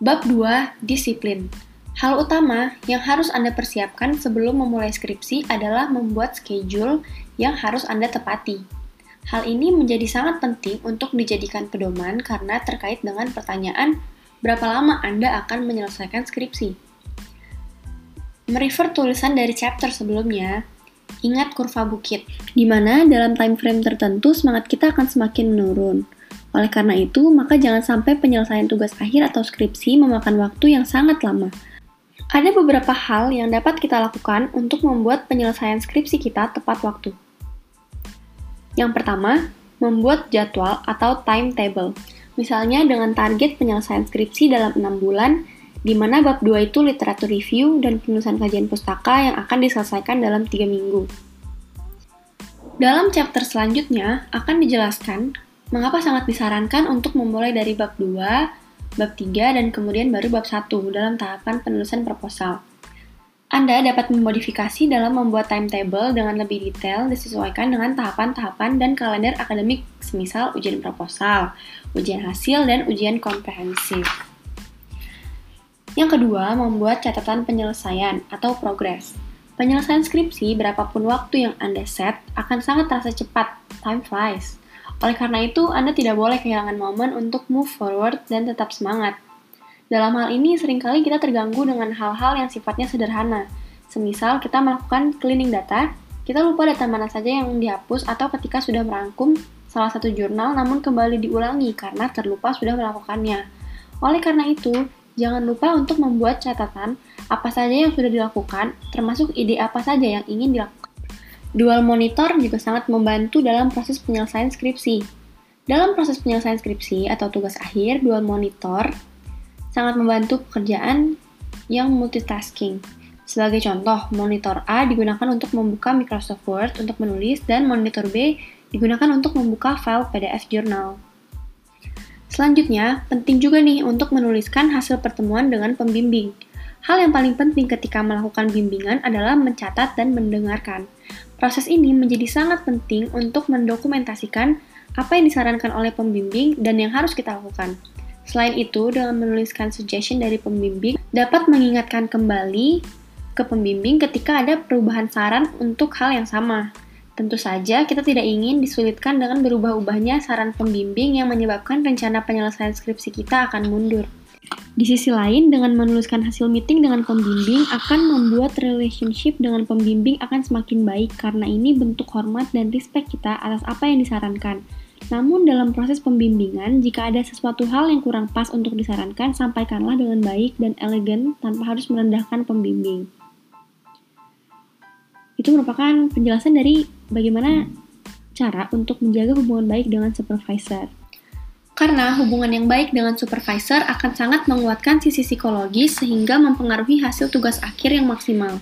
Bab 2, disiplin. Hal utama yang harus Anda persiapkan sebelum memulai skripsi adalah membuat schedule yang harus Anda tepati. Hal ini menjadi sangat penting untuk dijadikan pedoman karena terkait dengan pertanyaan berapa lama Anda akan menyelesaikan skripsi. Merefer tulisan dari chapter sebelumnya, ingat kurva bukit, di mana dalam time frame tertentu semangat kita akan semakin menurun. Oleh karena itu, maka jangan sampai penyelesaian tugas akhir atau skripsi memakan waktu yang sangat lama. Ada beberapa hal yang dapat kita lakukan untuk membuat penyelesaian skripsi kita tepat waktu. Yang pertama, membuat jadwal atau timetable. Misalnya dengan target penyelesaian skripsi dalam 6 bulan, di mana bab 2 itu literatur review dan penulisan kajian pustaka yang akan diselesaikan dalam 3 minggu. Dalam chapter selanjutnya akan dijelaskan Mengapa sangat disarankan untuk memulai dari bab 2, bab 3, dan kemudian baru bab 1 dalam tahapan penulisan proposal. Anda dapat memodifikasi dalam membuat timetable dengan lebih detail disesuaikan dengan tahapan-tahapan dan kalender akademik semisal ujian proposal, ujian hasil, dan ujian komprehensif. Yang kedua, membuat catatan penyelesaian atau progress. Penyelesaian skripsi, berapapun waktu yang Anda set, akan sangat terasa cepat, time flies. Oleh karena itu, Anda tidak boleh kehilangan momen untuk move forward dan tetap semangat. Dalam hal ini, sering kali kita terganggu dengan hal-hal yang sifatnya sederhana. Semisal kita melakukan cleaning data, kita lupa data mana saja yang dihapus atau ketika sudah merangkum salah satu jurnal namun kembali diulangi karena terlupa sudah melakukannya. Oleh karena itu, jangan lupa untuk membuat catatan apa saja yang sudah dilakukan, termasuk ide apa saja yang ingin dilakukan. Dual monitor juga sangat membantu dalam proses penyelesaian skripsi. Dalam proses penyelesaian skripsi atau tugas akhir, dual monitor sangat membantu pekerjaan yang multitasking. Sebagai contoh, monitor A digunakan untuk membuka Microsoft Word untuk menulis dan monitor B digunakan untuk membuka file PDF jurnal. Selanjutnya, penting juga nih untuk menuliskan hasil pertemuan dengan pembimbing. Hal yang paling penting ketika melakukan bimbingan adalah mencatat dan mendengarkan. Proses ini menjadi sangat penting untuk mendokumentasikan apa yang disarankan oleh pembimbing dan yang harus kita lakukan. Selain itu, dengan menuliskan suggestion dari pembimbing dapat mengingatkan kembali ke pembimbing ketika ada perubahan saran untuk hal yang sama. Tentu saja, kita tidak ingin disulitkan dengan berubah-ubahnya saran pembimbing yang menyebabkan rencana penyelesaian skripsi kita akan mundur. Di sisi lain, dengan menuliskan hasil meeting dengan pembimbing akan membuat relationship dengan pembimbing akan semakin baik karena ini bentuk hormat dan respect kita atas apa yang disarankan. Namun dalam proses pembimbingan, jika ada sesuatu hal yang kurang pas untuk disarankan, sampaikanlah dengan baik dan elegan tanpa harus merendahkan pembimbing. Itu merupakan penjelasan dari bagaimana cara untuk menjaga hubungan baik dengan supervisor. Karena hubungan yang baik dengan supervisor akan sangat menguatkan sisi psikologis sehingga mempengaruhi hasil tugas akhir yang maksimal.